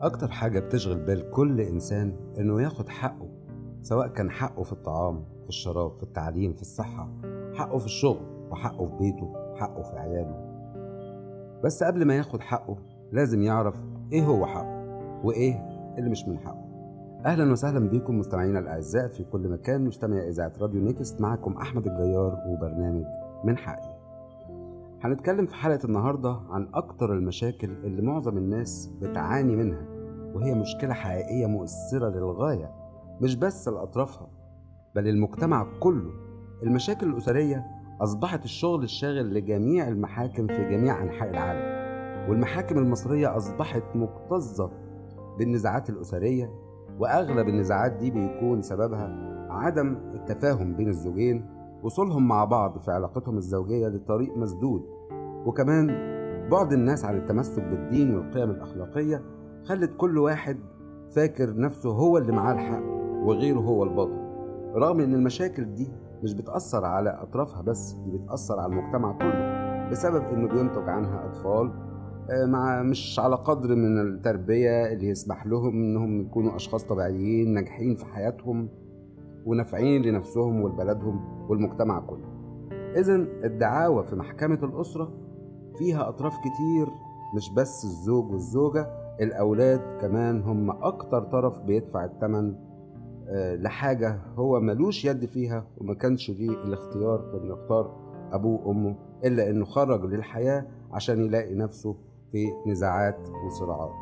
أكتر حاجة بتشغل بال كل إنسان إنه ياخد حقه سواء كان حقه في الطعام في الشراب في التعليم في الصحة حقه في الشغل وحقه في بيته حقه في عياله. بس قبل ما ياخد حقه لازم يعرف إيه هو حقه وإيه اللي مش من حقه. أهلا وسهلا بكم مستمعينا الأعزاء في كل مكان مستمع إذاعة راديو نيكست معكم أحمد الجيار وبرنامج من حقي. هنتكلم في حلقة النهاردة عن أكتر المشاكل اللي معظم الناس بتعاني منها وهي مشكلة حقيقية مؤثرة للغاية مش بس لأطرافها بل المجتمع كله. المشاكل الأسرية أصبحت الشغل الشاغل لجميع المحاكم في جميع أنحاء العالم والمحاكم المصرية أصبحت مكتظة بالنزاعات الأسرية وأغلب النزاعات دي بيكون سببها عدم التفاهم بين الزوجين وصولهم مع بعض في علاقتهم الزوجية لطريق مسدود. وكمان بعد الناس عن التمسك بالدين والقيم الأخلاقية خلت كل واحد فاكر نفسه هو اللي معاه الحق وغيره هو الباطل. رغم إن المشاكل دي مش بتأثر على أطرافها بس دي بتأثر على المجتمع كله بسبب إنه بينتج عنها أطفال مع مش على قدر من التربية اللي يسمح لهم إنهم يكونوا أشخاص طبيعيين ناجحين في حياتهم. ونافعين لنفسهم ولبلدهم والمجتمع كله. اذا الدعاوى في محكمة الأسرة فيها أطراف كتير مش بس الزوج والزوجة الأولاد كمان هم أكتر طرف بيدفع الثمن لحاجة هو ملوش يد فيها وما كانش ليه الاختيار في إنه يختار أبوه وأمه إلا إنه خرج للحياة عشان يلاقي نفسه في نزاعات وصراعات.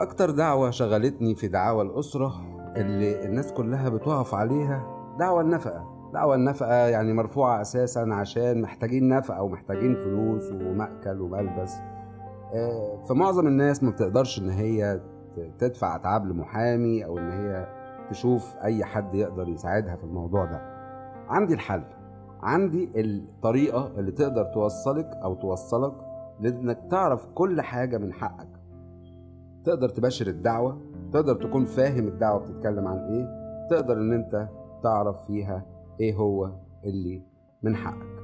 أكتر دعوة شغلتني في دعاوى الأسرة اللي الناس كلها بتقف عليها دعوى النفقة. دعوى النفقة يعني مرفوعة أساسا عشان محتاجين نفقة ومحتاجين فلوس ومأكل وملبس. فمعظم الناس ما بتقدرش إن هي تدفع أتعاب لمحامي أو إن هي تشوف أي حد يقدر يساعدها في الموضوع ده. عندي الحل. عندي الطريقة اللي تقدر توصلك أو توصلك لإنك تعرف كل حاجة من حقك. تقدر تباشر الدعوة تقدر تكون فاهم الدعوة بتتكلم عن إيه تقدر إن أنت تعرف فيها إيه هو اللي من حقك.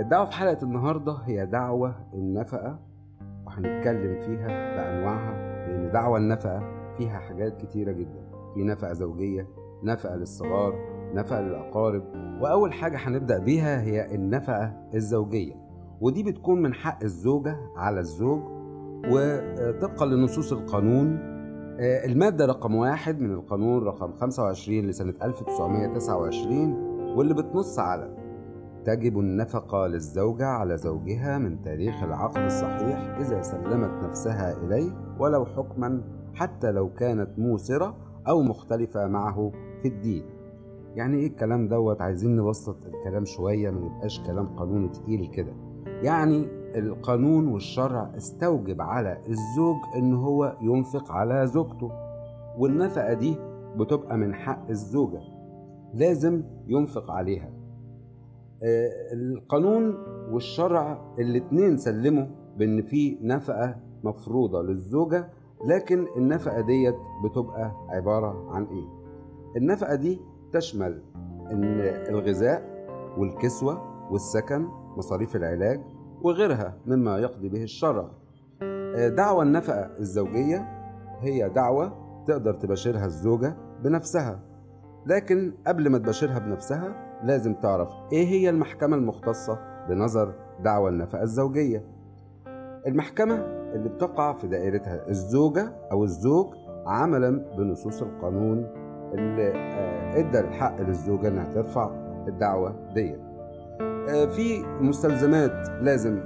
الدعوة في حلقة النهاردة هي دعوة النفقة وهنتكلم فيها بأنواعها لأن دعوة النفقة فيها حاجات كتيرة جدا. في نفقة زوجية نفقة للصغار نفقة للأقارب وأول حاجة هنبدأ بيها هي النفقة الزوجية. ودي بتكون من حق الزوجة على الزوج وطبقا لنصوص القانون المادة رقم واحد من القانون رقم 25 لسنة 1929 واللي بتنص على تجب النفقة للزوجة على زوجها من تاريخ العقد الصحيح إذا سلمت نفسها إليه ولو حكما حتى لو كانت موسرة أو مختلفة معه في الدين. يعني إيه الكلام دوت؟ عايزين نبسط الكلام شوية ما يبقاش كلام قانوني تقيل كده. يعني القانون والشرع استوجب على الزوج إن هو ينفق على زوجته. والنفقة دي بتبقى من حق الزوجة لازم ينفق عليها. القانون والشرع الاتنين سلموا بإن في نفقة مفروضة للزوجة لكن النفقة ديت بتبقى عبارة عن إيه؟ النفقة دي تشمل الغذاء والكسوة والسكن مصاريف العلاج وغيرها مما يقضي به الشرع دعوى النفقة الزوجية هي دعوة تقدر تباشرها الزوجة بنفسها. لكن قبل ما تباشرها بنفسها لازم تعرف إيه هي المحكمة المختصة بنظر دعوى النفقة الزوجية. المحكمة اللي بتقع في دائرتها الزوجة أو الزوج عملا بنصوص القانون اللي إدى الحق للزوجة إنها ترفع الدعوة ديت في مستلزمات لازم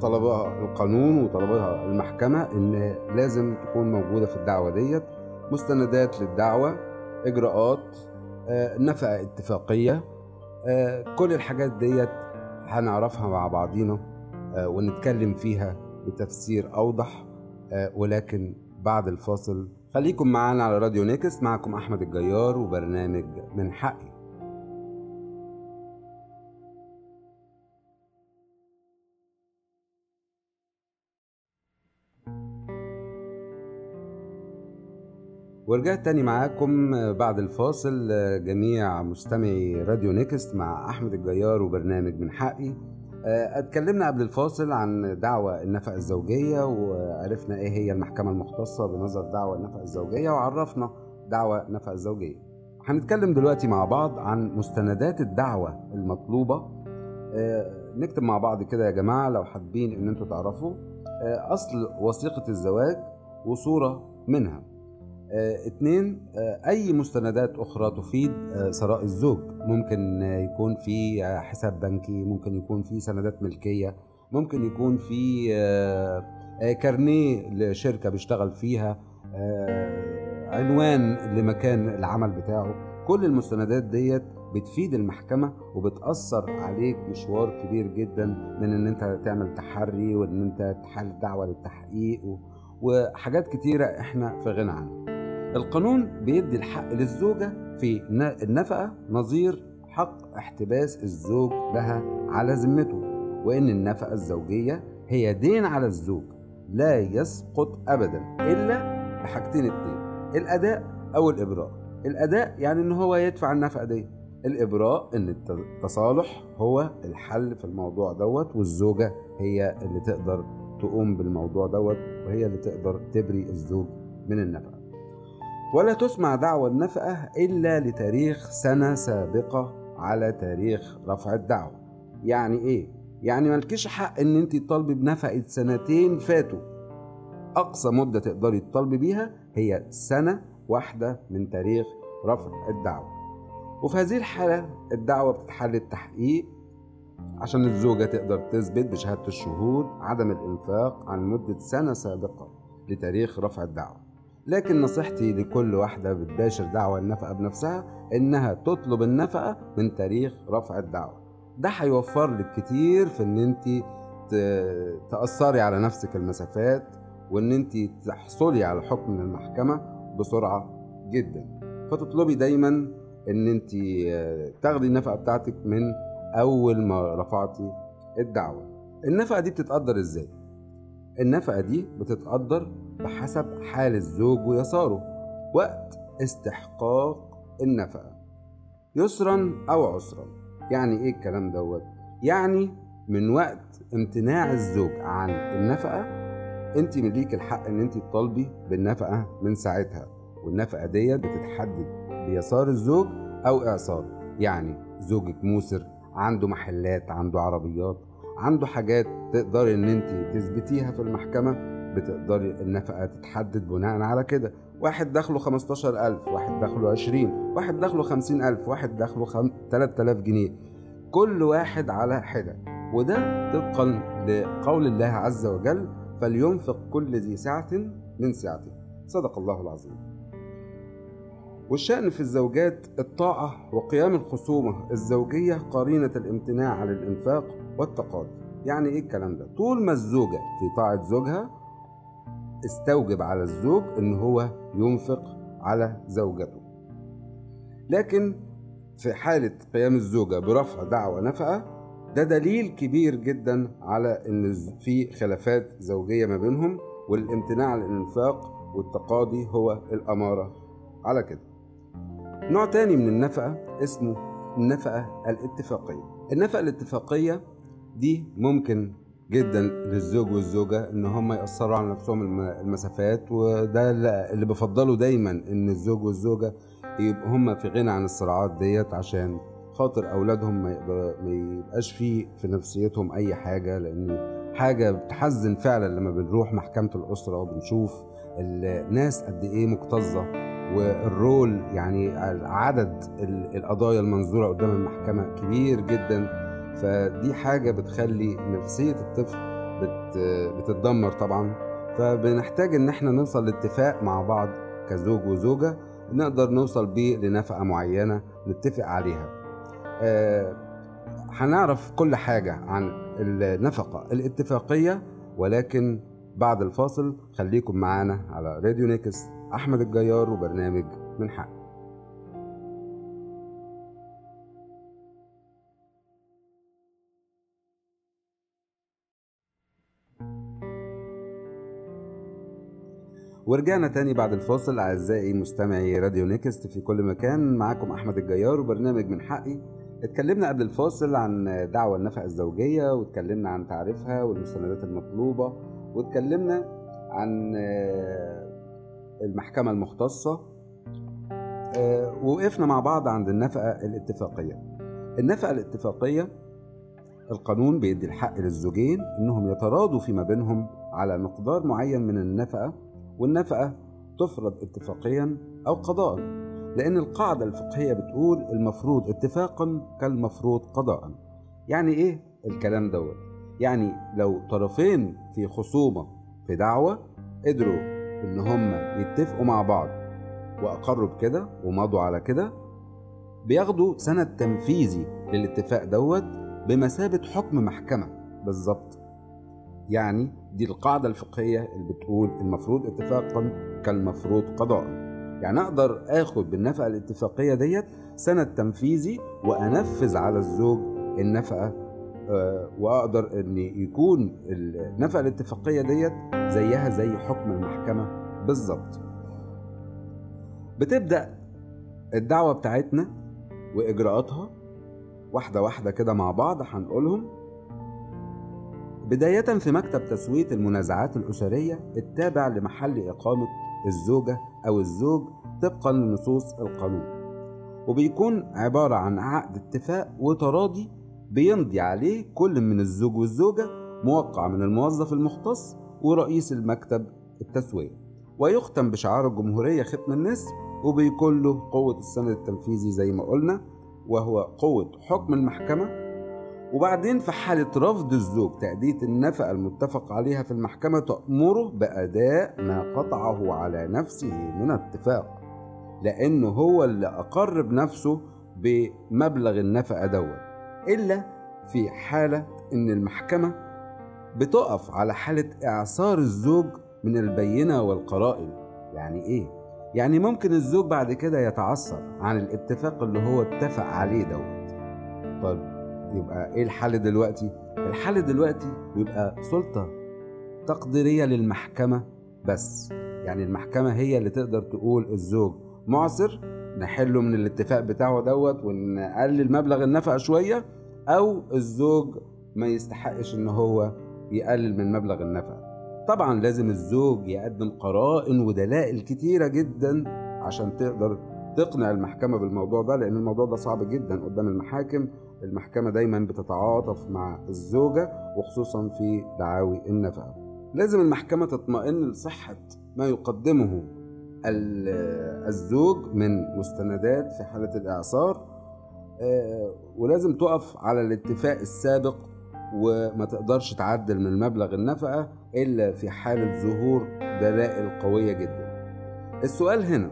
طلبها القانون وطلبها المحكمة إن لازم تكون موجودة في الدعوة ديت. مستندات للدعوة إجراءات نفقة اتفاقية. كل الحاجات ديت هنعرفها مع بعضينا ونتكلم فيها بتفسير أوضح ولكن بعد الفاصل خليكم معانا على راديو نيكس معكم أحمد الجيار وبرنامج من حقي. ورجعت تاني معاكم بعد الفاصل جميع مستمعي راديو نيكست مع أحمد الجيار وبرنامج من حقي. آه، اتكلمنا قبل الفاصل عن دعوى النفقة الزوجية وعرفنا إيه هي المحكمة المختصة بنظر دعوى النفقة الزوجية وعرفنا دعوى النفقة الزوجية. هنتكلم دلوقتي مع بعض عن مستندات الدعوة المطلوبة. آه، نكتب مع بعض كده يا جماعة لو حابين إن أنتوا تعرفوا. آه، أصل وثيقة الزواج وصورة منها. اتنين آه، أي مستندات أخرى تفيد آه، ثراء الزوج. ممكن آه، يكون في آه، حساب بنكي ممكن يكون في سندات ملكية ممكن يكون في آه، آه، كارنيه لشركة بيشتغل فيها آه، عنوان لمكان العمل بتاعه. كل المستندات ديت بتفيد المحكمة وبتأثر عليك مشوار كبير جدا من إن أنت تعمل تحري وإن أنت تحل دعوة للتحقيق وحاجات كتيرة إحنا في غنى عنها. القانون بيدي الحق للزوجة في النفقة نظير حق احتباس الزوج لها على ذمته وإن النفقة الزوجية هي دين على الزوج لا يسقط أبدا إلا بحاجتين اتنين الأداء أو الإبراء. الأداء يعني إن هو يدفع النفقة دي الإبراء إن الت- التصالح هو الحل في الموضوع دوت والزوجة هي اللي تقدر تقوم بالموضوع دوت وهي اللي تقدر تبري الزوج من النفقة. ولا تسمع دعوى النفقة إلا لتاريخ سنة سابقة على تاريخ رفع الدعوة. يعني إيه؟ يعني مالكيش حق إن أنت تطالبي بنفقة سنتين فاتوا. أقصى مدة تقدري تطالبي بيها هي سنة واحدة من تاريخ رفع الدعوة. وفي هذه الحالة الدعوة بتتحل التحقيق عشان الزوجة تقدر تثبت بشهادة الشهود عدم الإنفاق عن مدة سنة سابقة لتاريخ رفع الدعوة. لكن نصيحتي لكل واحدة بتباشر دعوى النفقة بنفسها إنها تطلب النفقة من تاريخ رفع الدعوة. ده هيوفر لك كتير في إن أنت تأثري على نفسك المسافات وإن أنت تحصلي على حكم من المحكمة بسرعة جدا. فتطلبي دايما إن أنت تاخدي النفقة بتاعتك من أول ما رفعتي الدعوة. النفقة دي بتتقدر إزاي؟ النفقة دي بتتقدر بحسب حال الزوج ويساره. وقت استحقاق النفقة. يسرا أو عسرا. يعني إيه الكلام دوت؟ يعني من وقت امتناع الزوج عن النفقة أنت مليك الحق إن أنت تطالبي بالنفقة من ساعتها. والنفقة ديت بتتحدد بيسار الزوج أو اعصاره يعني زوجك موسر عنده محلات عنده عربيات عنده حاجات تقدري إن أنت تثبتيها في المحكمة. بتقدري النفقة تتحدد بناء على كده. واحد دخله 15000 واحد دخله 20 واحد دخله 50000 واحد دخله خم... 3000 جنيه. كل واحد على حدة. وده طبقا لقول الله عز وجل فلينفق كل ذي سعة من سعته. صدق الله العظيم. والشأن في الزوجات الطاعة وقيام الخصومة الزوجية قرينة الامتناع عن الإنفاق والتقاضي. يعني إيه الكلام ده؟ طول ما الزوجة في طاعة زوجها استوجب على الزوج إن هو ينفق على زوجته لكن في حالة قيام الزوجة برفع دعوى نفقة ده دليل كبير جدا على إن في خلافات زوجية ما بينهم والامتناع عن الإنفاق والتقاضي هو الأمارة على كده. نوع تاني من النفقة اسمه النفقة الاتفاقية. النفقة الاتفاقية دي ممكن جدا للزوج والزوجة إن هم يأثروا على نفسهم الم- المسافات وده اللي بفضله دايما إن الزوج والزوجة يبقوا هم في غنى عن الصراعات ديت عشان خاطر أولادهم ما, ما يبقاش فيه في نفسيتهم أي حاجة لأن حاجة بتحزن فعلا لما بنروح محكمة الأسرة وبنشوف الناس قد إيه مكتظة والرول يعني عدد ال- القضايا المنظورة قدام المحكمة كبير جدا. فدي حاجة بتخلي نفسية الطفل بت بتتدمر طبعا. فبنحتاج إن إحنا نوصل لاتفاق مع بعض كزوج وزوجة نقدر نوصل بيه لنفقة معينة نتفق عليها. آه، هنعرف كل حاجة عن النفقة الاتفاقية ولكن بعد الفاصل خليكم معانا على راديو نيكس أحمد الجيار وبرنامج من حق. ورجعنا تاني بعد الفاصل. أعزائي مستمعي راديو نيكست في كل مكان معاكم أحمد الجيار وبرنامج من حقي. اتكلمنا قبل الفاصل عن دعوى النفقة الزوجية واتكلمنا عن تعريفها والمستندات المطلوبة واتكلمنا عن آه، المحكمة المختصة آه، ووقفنا مع بعض عند النفقة الاتفاقية. النفقة الاتفاقية القانون بيدي الحق للزوجين إنهم يتراضوا فيما بينهم على مقدار معين من النفقة والنفقة تفرض اتفاقيا أو قضاء لأن القاعدة الفقهية بتقول المفروض اتفاقا كالمفروض قضاء. يعني إيه الكلام دوت؟ يعني لو طرفين في خصومة في دعوة قدروا إن هم يتفقوا مع بعض وأقروا بكده ومضوا على كده بياخدوا سند تنفيذي للاتفاق دوت بمثابة حكم محكمة بالظبط. يعني دي القاعدة الفقهية اللي بتقول المفروض اتفاقا كالمفروض قضاء. يعني أقدر اخد بالنفقة الاتفاقية ديت سند تنفيذي وأنفذ على الزوج النفقة آه، وأقدر إن يكون النفقة الاتفاقية ديت زيها زي حكم المحكمة بالظبط. بتبدأ الدعوة بتاعتنا وإجراءاتها واحدة واحدة كده مع بعض هنقولهم بداية في مكتب تسوية المنازعات الأسرية التابع لمحل إقامة الزوجة أو الزوج طبقا لنصوص القانون. وبيكون عبارة عن عقد اتفاق وتراضي بيمضي عليه كل من الزوج والزوجة موقع من الموظف المختص ورئيس المكتب التسوية ويختم بشعار الجمهورية ختم النسر وبيكون له قوة السند التنفيذي زي ما قلنا وهو قوة حكم المحكمة وبعدين في حالة رفض الزوج تأدية النفقة المتفق عليها في المحكمة تأمره بأداء ما قطعه على نفسه من اتفاق لأنه هو اللي أقر بنفسه بمبلغ النفقة دوت إلا في حالة إن المحكمة بتقف على حالة إعصار الزوج من البينة والقرائن يعني إيه؟ يعني ممكن الزوج بعد كده يتعثر عن الاتفاق اللي هو اتفق عليه دوت طيب يبقى إيه الحل دلوقتي؟ الحل دلوقتي بيبقى سلطة تقديرية للمحكمة بس. يعني المحكمة هي اللي تقدر تقول الزوج معسر نحله من الاتفاق بتاعه دوت ونقلل مبلغ النفقة شوية أو الزوج ما يستحقش إن هو يقلل من مبلغ النفقة. طبعا لازم الزوج يقدم قرائن ودلائل كتيرة جدا عشان تقدر تقنع المحكمة بالموضوع ده لأن الموضوع ده صعب جدا قدام المحاكم المحكمة دايما بتتعاطف مع الزوجة وخصوصا في دعاوي النفقة لازم المحكمة تطمئن لصحة ما يقدمه الزوج من مستندات في حالة الإعصار. آه، ولازم تقف على الاتفاق السابق وما تقدرش تعدل من مبلغ النفقة إلا في حالة ظهور دلائل قوية جدا. السؤال هنا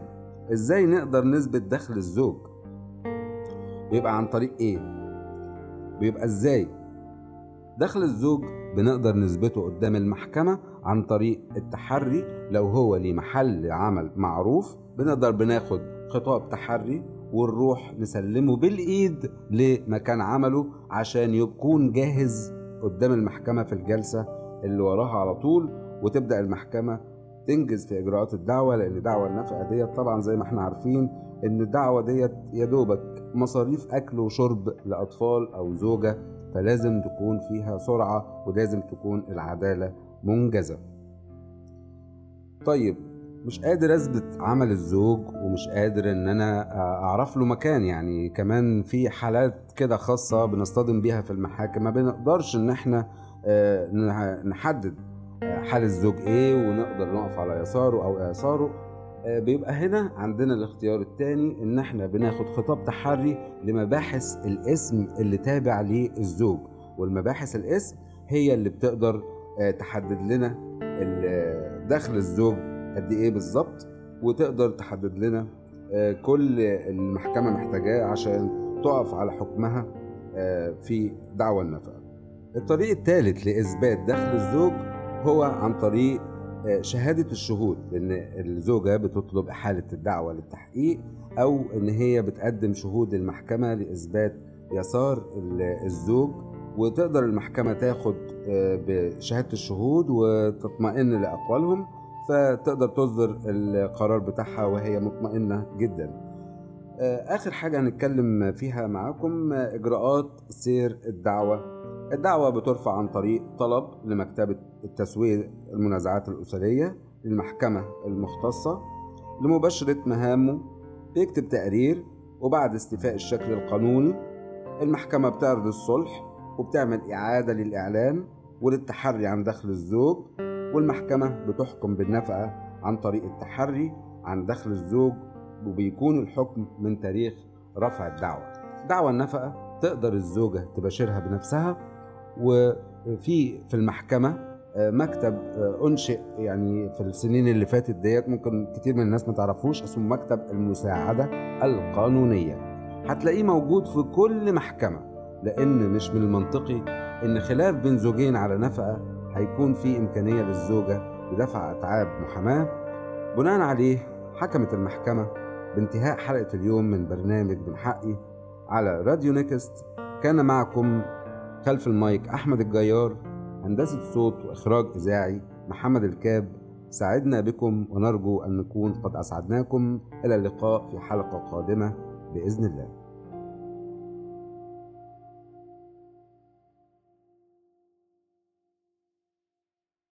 إزاي نقدر نثبت دخل الزوج؟ بيبقى عن طريق إيه؟ بيبقى إزاي؟ دخل الزوج بنقدر نثبته قدام المحكمة عن طريق التحري لو هو ليه محل عمل معروف بنقدر بناخد خطاب تحري ونروح نسلمه بالإيد لمكان عمله عشان يكون جاهز قدام المحكمة في الجلسة اللي وراها على طول وتبدأ المحكمة تنجز في إجراءات الدعوة لأن دعوة النفقة ديت طبعا زي ما إحنا عارفين إن الدعوة ديت يا دوبك مصاريف أكل وشرب لأطفال أو زوجة فلازم تكون فيها سرعة ولازم تكون العدالة منجزة. طيب مش قادر أثبت عمل الزوج ومش قادر إن أنا أعرف له مكان يعني كمان في حالات كده خاصة بنصطدم بيها في المحاكم ما بنقدرش إن إحنا آه، نحدد آه، حال الزوج إيه ونقدر نقف على يساره أو ايساره آه، بيبقى هنا عندنا الاختيار الثاني إن إحنا بناخد خطاب تحري لمباحث الاسم اللي تابع للزوج. والمباحث الاسم هي اللي بتقدر آه، تحدد لنا دخل الزوج قد إيه بالظبط وتقدر تحدد لنا آه، كل المحكمة محتاجاه عشان تقف على حكمها في دعوى النفقة الطريق الثالث لإثبات دخل الزوج هو عن طريق آه، شهادة الشهود لأن الزوجة بتطلب إحالة الدعوة للتحقيق أو إن هي بتقدم شهود للمحكمة لإثبات يسار الزوج وتقدر المحكمة تاخد آه، بشهادة الشهود وتطمئن لأقوالهم فتقدر تصدر القرار بتاعها وهي مطمئنة جدا. آه، آخر حاجة هنتكلم فيها معاكم آه، إجراءات سير الدعوة. الدعوة بترفع عن طريق طلب لمكتبة التسوية المنازعات الأسرية للمحكمة المختصة لمباشرة مهامه بيكتب تقرير وبعد استيفاء الشكل القانوني المحكمة بتعرض الصلح وبتعمل إعادة للإعلان وللتحري عن دخل الزوج والمحكمة بتحكم بالنفقة عن طريق التحري عن دخل الزوج وبيكون الحكم من تاريخ رفع الدعوة. دعوى النفقة تقدر الزوجة تباشرها بنفسها وفي في المحكمة آه، مكتب آه، أنشئ يعني في السنين اللي فاتت ديت ممكن كتير من الناس ما تعرفوش اسمه مكتب المساعدة القانونية. هتلاقيه موجود في كل محكمة لأن مش من المنطقي إن خلاف بين زوجين على نفقة هيكون في إمكانية للزوجة بدفع أتعاب محاماة. بناء عليه حكمت المحكمة بانتهاء حلقة اليوم من برنامج من حقي على راديو نيكست. كان معكم خلف المايك أحمد الجيار هندسة صوت وإخراج إذاعي محمد الكاب. سعدنا بكم ونرجو أن نكون قد أسعدناكم. إلى اللقاء في حلقة قادمة بإذن الله.